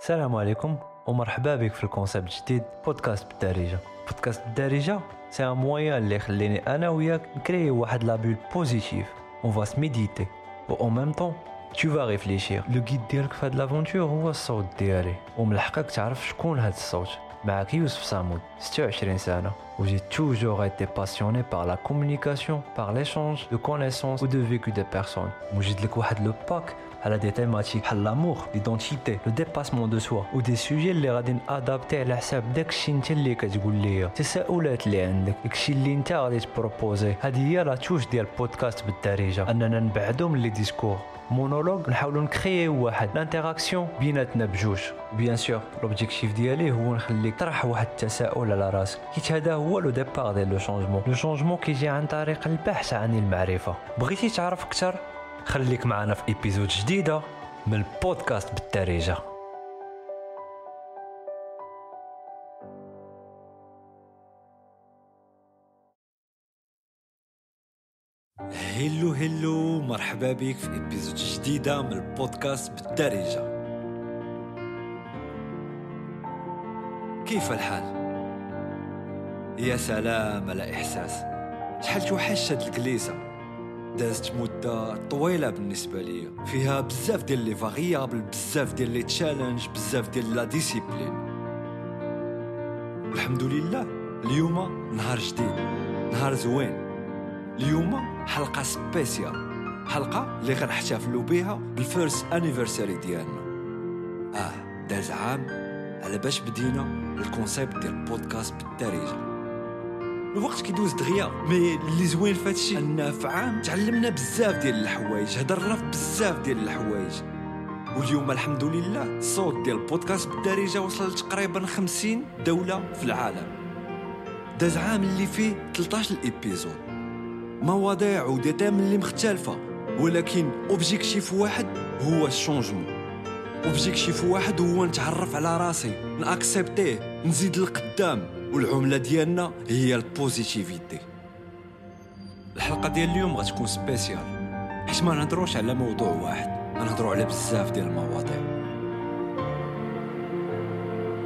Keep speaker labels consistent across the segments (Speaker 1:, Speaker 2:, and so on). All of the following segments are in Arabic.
Speaker 1: السلام عليكم ومرحبا بك في ال concept جديد بودكاست بالدارجة. بودكاست بالدارجة c'est un moyen اللي يخليني أنا وياك ن créer واحد la bulle positive. On va se méditer et au même temps tu vas réfléchir le guide ديالك في هاد l'aventure هو الصوت ديالي. ومن حقك تعرف شكون هاد الصوت. معك يوسف صامود 26 سنة. و j'ai toujours été passionné par la communication, par l'échange de connaissances ou de vécu des personnes. وجد لك واحد le pack على des thématiques بحال l'amour l'identité le dépassement de soi و des sujets اللي غادي ن adapter على حساب داكشي انت اللي كتقول ليا التساؤلات اللي عندك داكشي اللي انت غادي ت proposer هذه هي la touche ديال البودكاست بالدارجه اننا نبعدو من les discours monologues نحاولوا ن créer واحد l'interaction بيناتنا بجوج bien sûr l'objectif ديالي هو نخليك تطرح واحد التساؤل على راسك حيت هذا هو le départ ديال le changement le changement كيجي عن طريق البحث عن المعرفه بغيتي تعرف أكثر خليك معنا في épisode جديدة من البودكاست بالدارجه
Speaker 2: hello hello مرحبا بك في épisode جديدة من البودكاست بالدارجة كيف الحال؟ يا سلام على إحساس. شحال توحشت هاد الگلسة؟ دازت مدة طويلة بالنسبة ليا فيها بزاف ديال les variables بزاف ديال les challenges بزاف ديال la discipline الحمد لله اليوم نهار جديد نهار زوين. اليوم حلقة spéciale حلقة اللي غنحتفلوا بها بال first anniversary ديالنا. آه داز عام على باش بدينا ال concept ديال البودكاست بالدارجة. الوقت كيدوز دغيا. mais اللي زوين فهادشي. أن في عام تعلمنا بزاف ديال الحوايج. هضرنا في بزاف ديال الحوايج. واليوم الحمد لله الصوت ديال البودكاست بالدارجة وصل تقريبا 50 دولة في العالم. داز عام اللي فيه 13 épisodes مواضيع و des thèmes اللي مختلفة. ولكن objectif واحد هو ال changement. objectif واحد هو نتعرف على راسي. ن accepter ه. نزيد لقدام. والعملة ديالنا هي ال positivité. الحلقة ديال اليوم غتكون spéciale حيت ما نهضروش على موضوع واحد غنهضروا على بزاف ديال المواضيع.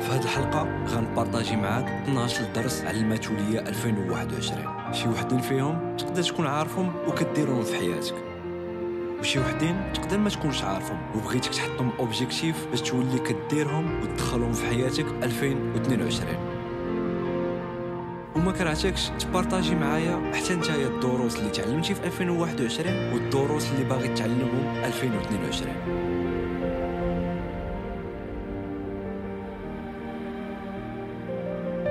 Speaker 2: في هذه الحلقة غن partager معاك 12 درس علماتو ليا 2021 شي وحدين فيهم تقدر تكون عارفهم وكديرهم في حياتك. وشي وحدين تقدر ما تكونش عارفهم وبغيتك تحطهم objectif باش تولي كديرهم وتدخلهم في حياتك 2022 وما كرهتكش تبارطاجي معايا حتى نتايا الدروس اللي تعلمتي في 2021 والدروس اللي باغي تعلمهم 2022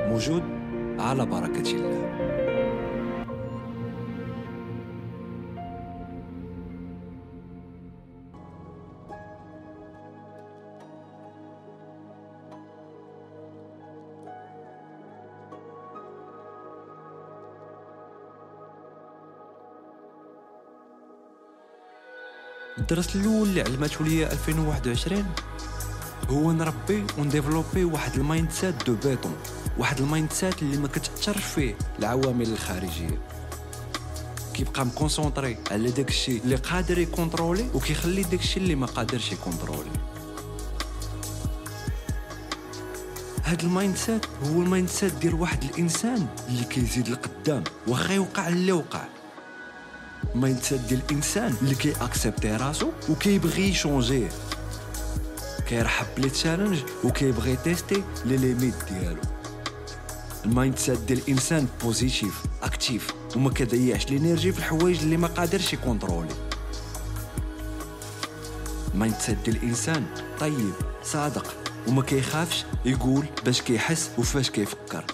Speaker 2: موجود على بركة الله. الدرس الأول اللي علمته ليا 2021 هو نربي ون développer واحد ال mindset de béton واحد ال mindset اللي ما كتأثرش فيه العوامل الخارجية. كيبقى م concentré على داك الشيء اللي قادر ي contrôler وكيخلي داك الشيء اللي ما قادرش ي contrôler. هاد ال mindset هو ال mindset ديال واحد الإنسان اللي كيزيد لقدام واخا يوقع اللي وقع mindset ديال الإنسان اللي كي accepter راسو وكيبغي ي changer ه. كيرحب ب les challenges وكيبغي ي tester les limites ديالو. ال mindset ديال الإنسان positif actif وما كيضيعش ال energy في الحوايج اللي ما قادرش ي contrôler. ال mindset ديال الإنسان طيب صادق وما كيخافش يقول باش كيحس وفاش كيفكر.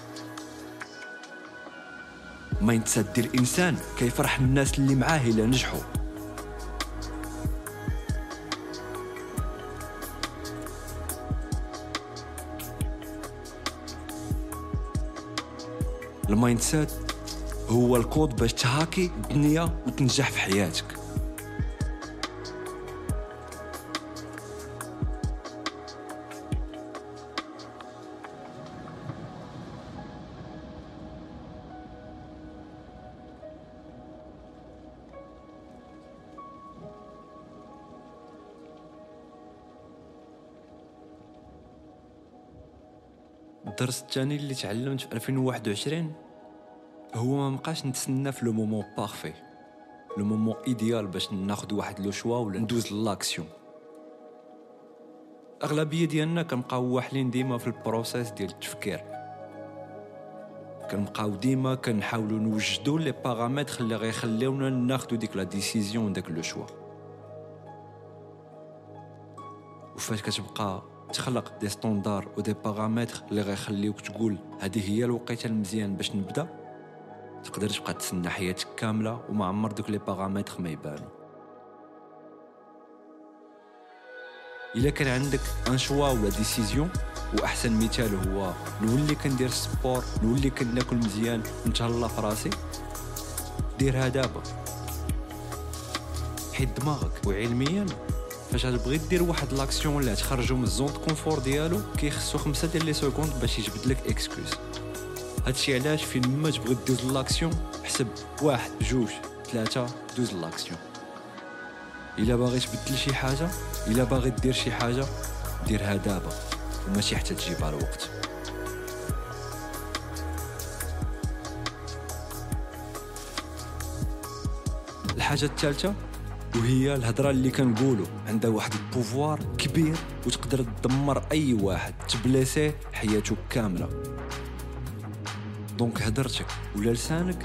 Speaker 2: mind ديال الإنسان كيفرح الناس اللي معاه إلا نجحوا. ال mindset هو الكود باش تهاكي الدنيا وتنجح في حياتك. الثاني اللي تعلمت في 2021 هو ما بقاش نتسنى في le moment parfait le moment idéal باش ناخذ واحد le choix ولا ندوز l'action أغلبية ديالنا كنبقاو واحلين ديما في ال process ديال التفكير. كنبقاو ديما كنحاولوا نوجدوا les paramètres اللي غيخليونا ناخذوا ديك la décision داك le choix وفاش كتبقى تخلق des standards و des paramètres اللي غيخليوك تقول هذه هي الوقيتة المزيان باش نبدا؟ تقدر تبقى تسنى حياتك كاملة وما عمر دوك les paramètres ما يبانو. إلا كان عندك un choix ولا décision واحسن مثال هو نولي كندير sport نولي كناكل مزيان نتهلا في راسي ديرها دابا حيت دماغك وعلميا فاش تبغي دير واحد l'action اللي تخرجو من ال zone confort ديالو كيخصو خمسة ديال les secondes باش يجبد لك excuse هادشي علاش فين ما تبغي دوز l'action حسب واحد جوج ثلاثة دوز l'action. إلا باغي تبدل شي حاجة إلا باغي دير شي حاجة ديرها دابا وماشي حتى تجيبها الوقت. الحاجة الثالثة وهي الهضره اللي كنقولوا عندها واحد ال pouvoir كبير وتقدر تدمر أي واحد تبلاسيه حياته كاملة. donc هدرتك ولا لسانك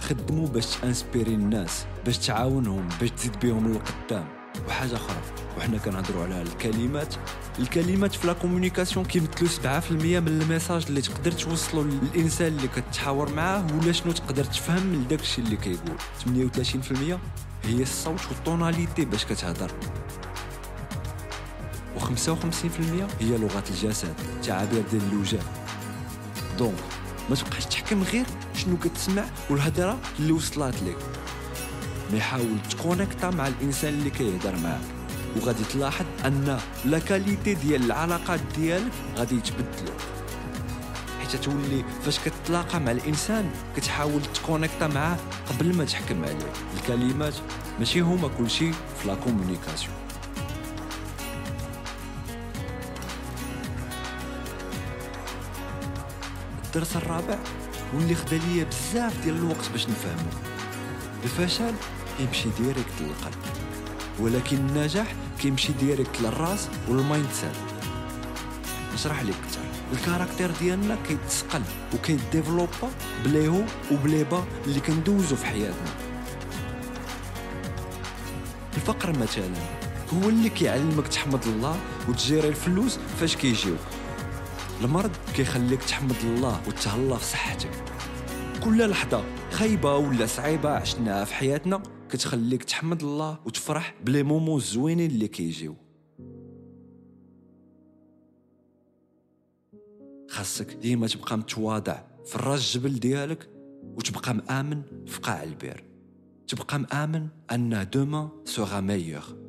Speaker 2: خدموا باش ت inspirer الناس باش تعاونهم باش تزيد بهم للقدام وحاجة أخرى وحنا كنهضروا على الكلمات. الكلمات في la communication كيمثلوا 7% من ال message اللي تقدر توصلوا للإنسان اللي كتحاور معاه ولا شنو تقدر تفهم من داك الشيء اللي كيقول. 38% هي الصوت وال tonalité باش كتهضر. و55% هي لغة الجسد تعابير ديال الوجه donc ما تبقاش تحكم غير شنو كتسمع والهضرة اللي وصلات لك. mais حاول ت connecta مع الإنسان اللي كيهضر معاك. وغادي تلاحظ أن la qualité ديال العلاقات ديالك غادي يتبدلوا حيت تولي فاش كتلاقى مع الإنسان كتحاول ت connecta معاه قبل ما تحكم عليه. الكلمات ماشي هما كلشي في la communication الدرس الرابع واللي خدا ليا بزاف ديال الوقت باش نفهمو. الفشل كيمشي direct للقلب ولكن النجاح كيمشي direct للراس وال mindset نشرح لك أكثر. ال caractère ديالنا كيتسقل وكيديفلوبا بليهو وبليبا اللي كندوزو في حياتنا. الفقر مثلا هو اللي كيعلمك تحمد الله وت gérer الفلوس فاش كيجيوك المرض كيخليك تحمد الله وتهلا في صحتك. كل لحظة خايبة ولا صعيبة عشناها في حياتنا كتخليك تحمد الله وتفرح بلي مومو زوينين اللي كيجيو. خاصك ديما تبقى متواضع في الراس الجبل ديالك وتبقى مآمن في قاع البير. تبقى مآمن أن demain sera meilleur.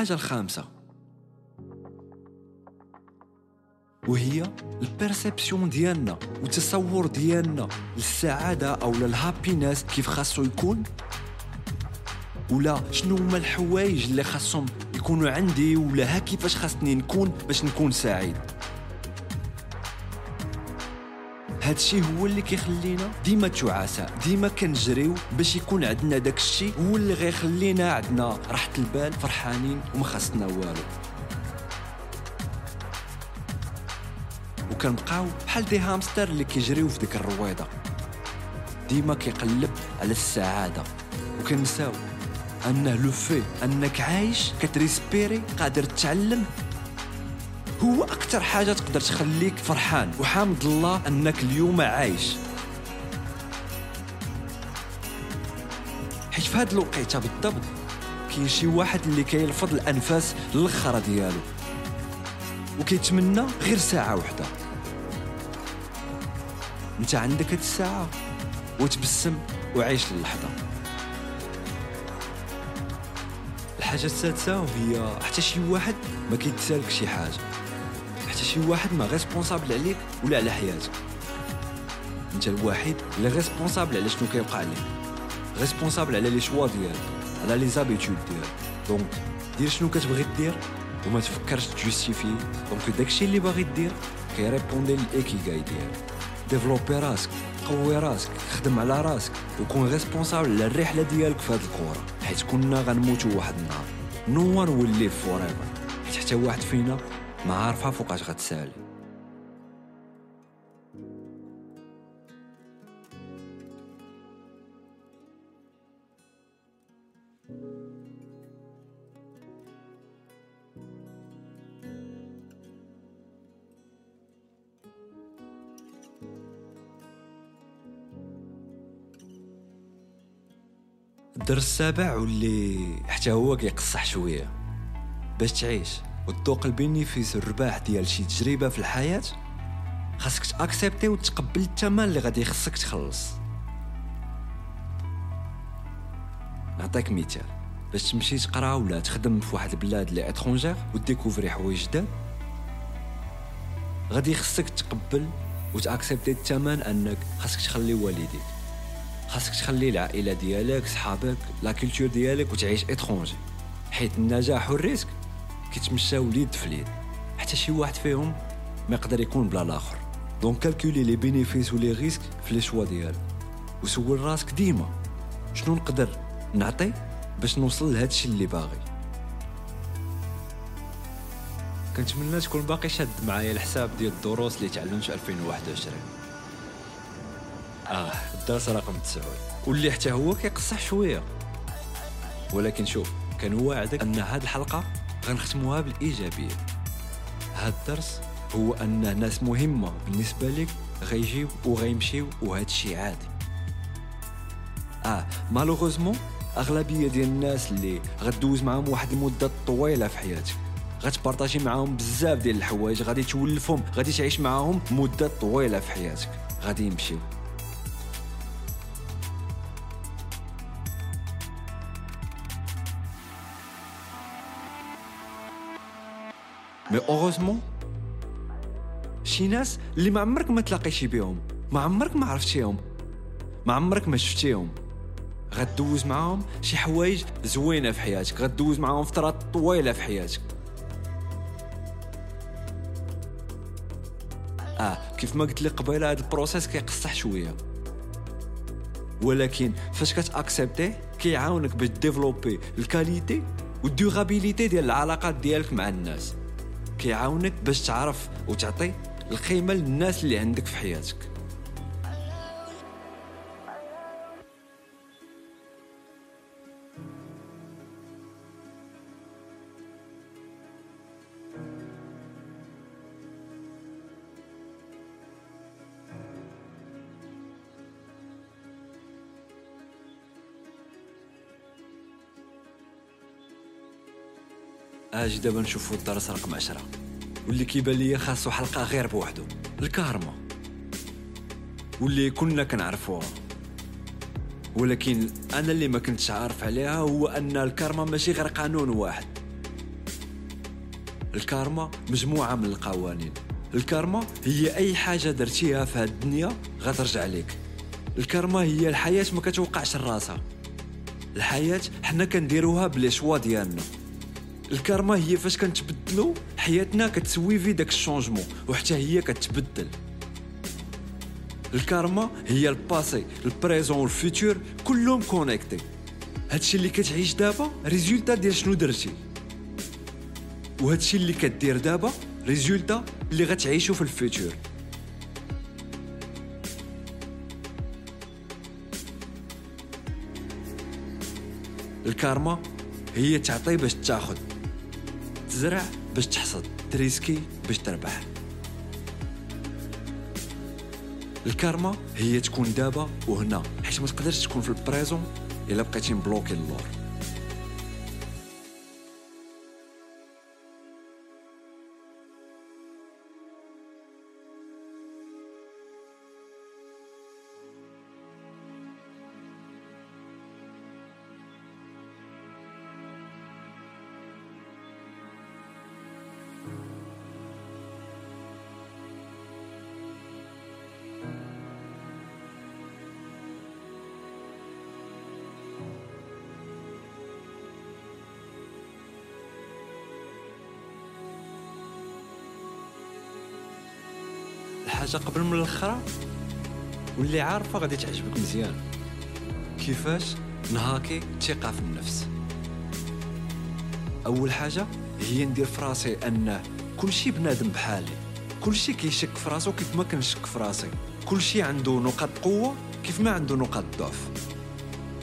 Speaker 2: الحاجة الخامسة. وهي ال perception ديالنا والتصور ديالنا للسعادة أو لل happiness كيف خاصو يكون؟ ولا شنو هما الحوايج اللي خاصهم يكونوا عندي؟ ولا ها كيفاش خاصني نكون باش نكون سعيد؟ هادشي هو اللي كيخلينا ديما تعاسة ديما كنجريو باش يكون عندنا داك الشيء هو اللي غيخلينا عندنا راحة البال فرحانين وما خاصنا والو. وكنبقاو بحال des hamsters اللي كيجريو في ديك الرويضة. ديما كيقلب على السعادة. وكنساو انه le fait أنك عايش كت respirer قادر تتعلم هو أكثر حاجة تقدر تخليك فرحان وحامد الله أنك اليوم عايش. حيت في هاد الوقيتة بالضبط كاين شي واحد اللي كيلفظ الأنفاس للخرة ديالو وكيتمنى غير ساعة وحدة. أنت عندك هاد الساعة وتبسم وعيش اللحظه الحاجة السادسة وهي حتى شي واحد ما كيتسالك شي حاجة. حتى شي واحد ما responsable عليك ولا على حياتك انت الوحيد اللي responsable على شنو كيوقع لك responsable على les choix ديالك على les habitudes ديالك. donc دير شنو كتبغي دير وما تفكرش ت justifier donc داكشي اللي باغي دير كي répondre لل ikigai ديالك. développer راسك قوي راسك خدم على راسك وكون responsable على الرحلة ديالك في هاد الكره حيت كنا غنموتوا واحد النهار. no one will live forever حيت حتى واحد فينا ما عارفها فوقاش غتسالي الدرس السابع واللي حتى هو كيقصح شوية باش تعيش. وتذوق ال bénéfices الرباح ديال شي تجربة في الحياة. خاصك ت accepter وتقبل الثمن اللي غادي يخصك تخلص. نعطيك مثال. باش تمشي تقرا ولا تخدم في واحد البلاد اللي étrangère و découvrir حوايج جداد غادي خصك تقبل وت accepter الثمن أنك خاصك تخلي والديك. خاصك تخلي العائلة ديالك صحابك la culture ديالك وتعيش étranger. حيت النجاح وال risque كيتمشاو اليد في اليد. حتى شي واحد فيهم ما يقدر يكون بلا الآخر. donc calculer les bénéfices و les risques في les choix ديالك وسول راسك ديما. شنو نقدر نعطي باش نوصل لهذا الشيء اللي باغي؟ كنتمنى تكون باقي شاد معايا الحساب ديال الدروس اللي تعلمت في 2021 آه الدرس رقم 9 واللي حتى هو كيقصح شوية. ولكن شوف كنوعدك أن هاد الحلقة غنختموها بالإيجابية. هاد الدرس هو أن ناس مهمة بالنسبة لك غيجيو وغيمشيو وهذا الشيء عادي. آه مالوغوزمون أغلبية ديال الناس اللي غدوز معاهم واحد المدة طويلة في حياتك غتبارطاجي معاهم بزاف ديال الحوايج غادي تولفهم غادي تعيش معاهم مدة طويلة في حياتك. غادي يمشيو. mais heureusement شي ناس اللي ما عمرك ما تلاقيتي بهم ما عمرك ما عرفتيهم. ما عمرك ما شفتيهم. غدوز معاهم شي حوايج زوينة في حياتك. غدوز معاهم فترات طويلة في حياتك. آه كيف ما قلت لك قبيلة هذا ال process كيقصح شوية. ولكن فاش كت accepter كيعاونك باش développer ال qualité وال durabilité ديال العلاقات ديالك مع الناس. كيعاونك باش تعرف وتعطي القيمه للناس اللي عندك في حياتك. أجي دابا نشوفو الدرس رقم عشرة. واللي كيبان ليا خاصو حلقة غير بوحدو الكارما. واللي كنا كنعرفوها ولكن أنا اللي ما كنتش عارف عليها هو أن الكارما ماشي غير قانون واحد. الكارما مجموعة من القوانين. الكارما هي أي حاجة درتيها في هاد الدنيا غترجع لك الكارما هي الحياة ما كتوقعش راسها. الحياة حنا كنديروها ب les choix ديالنا. الكارما هي فاش كنتبدلو حياتنا كت suivi داك ال changement وحتى هي كتبدل. الكارما هي ال passé ال présent وال futur كلهم connectés. هادشي اللي كتعيش دابا résultat ديال شنو درتي؟ وهادشي اللي كدير دابا résultat اللي غتعيشو في ال futur. الكارما هي تعطي باش تاخذ تزرع باش تحصد ت risquer باش تربح. الكارما هي تكون دابا وهنا حيت ما تقدرش تكون في ال présent إلا بقيتي مبلوكي اللور الحاجة قبل من الأخرى؟ واللي عارفة غادي تعجبك مزيان. كيفاش؟ نهاكي الثقه في النفس. أول حاجة هي ندير في راسي أن كلشي بنادم بحالي. كلشي كيشك في راسو كيف ما كنشك في راسي. كلشي عنده نقاط قوة كيف ما عنده نقاط ضعف.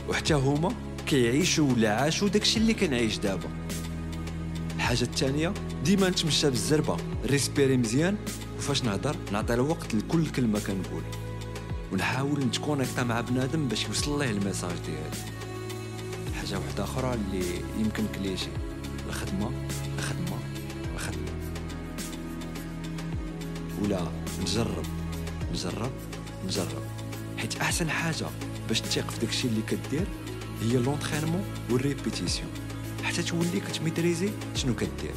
Speaker 2: وحتى هما كيعيشوا ولا عاشوا داكشي اللي كنعيش دابا. الحاجة الثانية ديما نتمشى بالزربة respirer مزيان وفاش نهضر نعطي الوقت لكل كلمة كنقول ونحاول نت connecta مع بنادم باش يوصل ليه ال message ديالي حاجة واحدة أخرى اللي يمكن كليشي الخدمه الخدمه الخدمه ولا نجرب نجرب نجرب. حيت أحسن حاجة باش تثيق في داكشي اللي كدير هي l'entraînement وال répétition حتى تولي كت maîtriser؟ شنو كدير؟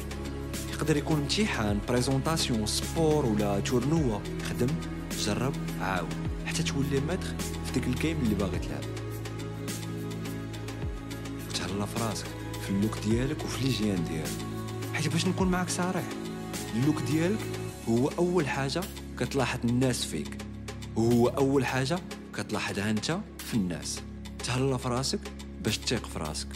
Speaker 2: يقدر يكون امتحان présentation sport ولا tournoi خدم جرب عاود. حتى تولي maître في ديك ال game اللي باغي تلعب. وتهلا في راسك في ال look ديالك وفي l'hygiène ديالك. حيت باش نكون معاك صريح ال look ديالك هو أول حاجة كتلاحظ الناس فيك. وهو أول حاجة كتلاحظها أنت في الناس. تهلا في راسك باش تثيق في راسك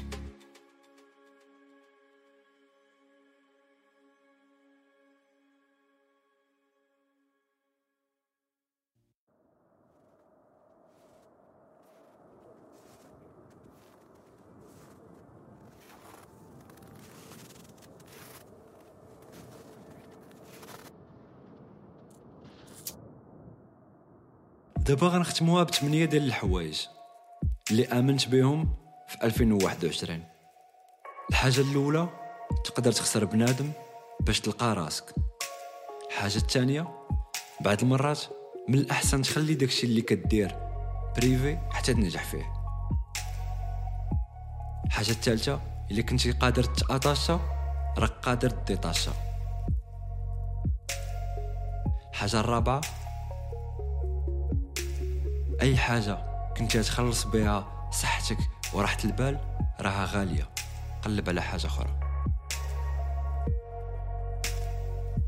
Speaker 2: دابا غنختموها بثمانية ديال الحوايج اللي آمنت بهم في 2021 الحاجة الأولى تقدر تخسر بنادم باش تلقى راسك. الحاجة الثانية بعض المرات من الأحسن تخلي داكشي اللي كدير بريفي حتى تنجح فيه. الحاجة الثالثة إلا كنتي قادر تأطاشا راك قادر ديطاشا الحاجة الرابعة أي حاجة كنتي تخلص بها صحتك وراحة البال راها غالية قلب على حاجة أخرى.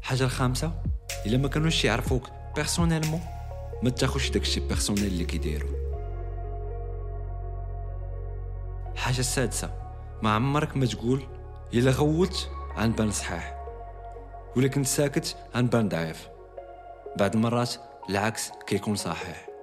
Speaker 2: الحاجة الخامسة إلا ما كانوش يعرفوك personnellement ما تاخذش داكشي personnel اللي كيديروا الحاجة السادسة ما عمرك ما تقول إلا غوت غنبان صحيح ولا كنت ساكت غنبان ضعيف. بعض المرات العكس كيكون صحيح.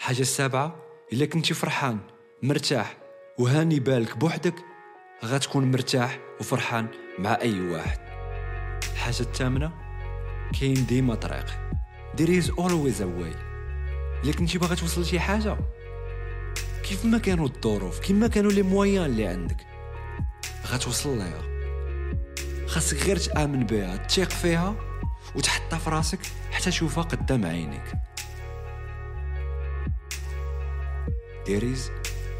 Speaker 2: الحاجة السابعة إلا كنتي فرحان مرتاح وهاني بالك بوحدك غتكون مرتاح وفرحان مع أي واحد. الحاجة الثامنة كاين ديما طريق. There is always a way. إلا كنتي باغي توصل لشي حاجة. كيف ما كانوا الظروف كيف ما كانوا لي مويان اللي عندك. غتوصل ليها. خاصك غير تآمن بها تثيق فيها وتحطها في راسك حتى تشوفها قدام عينيك. There is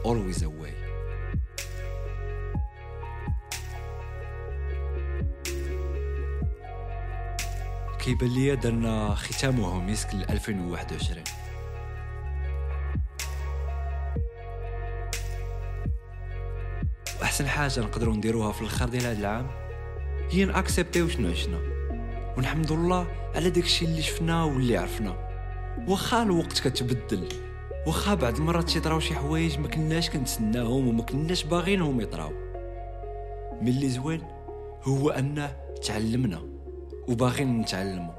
Speaker 2: always a way. كيبان ليا درنا ختامه مسك ل 2021 وأحسن حاجة نقدروا نديروها في الأخر ديال هذا العام هي نأكسبتيو شنو عشنا. ونحمد الله على داكشي اللي شفنا واللي عرفنا. واخا الوقت كتبدل. واخا بعض المرات تيطراو شي حوايج ما كناش كنتسناهم وما كناش باغينهم يطراو. من اللي زوين هو انه تعلمنا وباغيين نتعلموا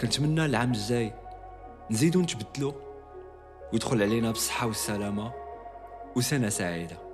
Speaker 2: كنتمنى العام الجاي نزيدو نتبدلو ويدخل علينا بالصحة والسلامة وسنة سعيدة.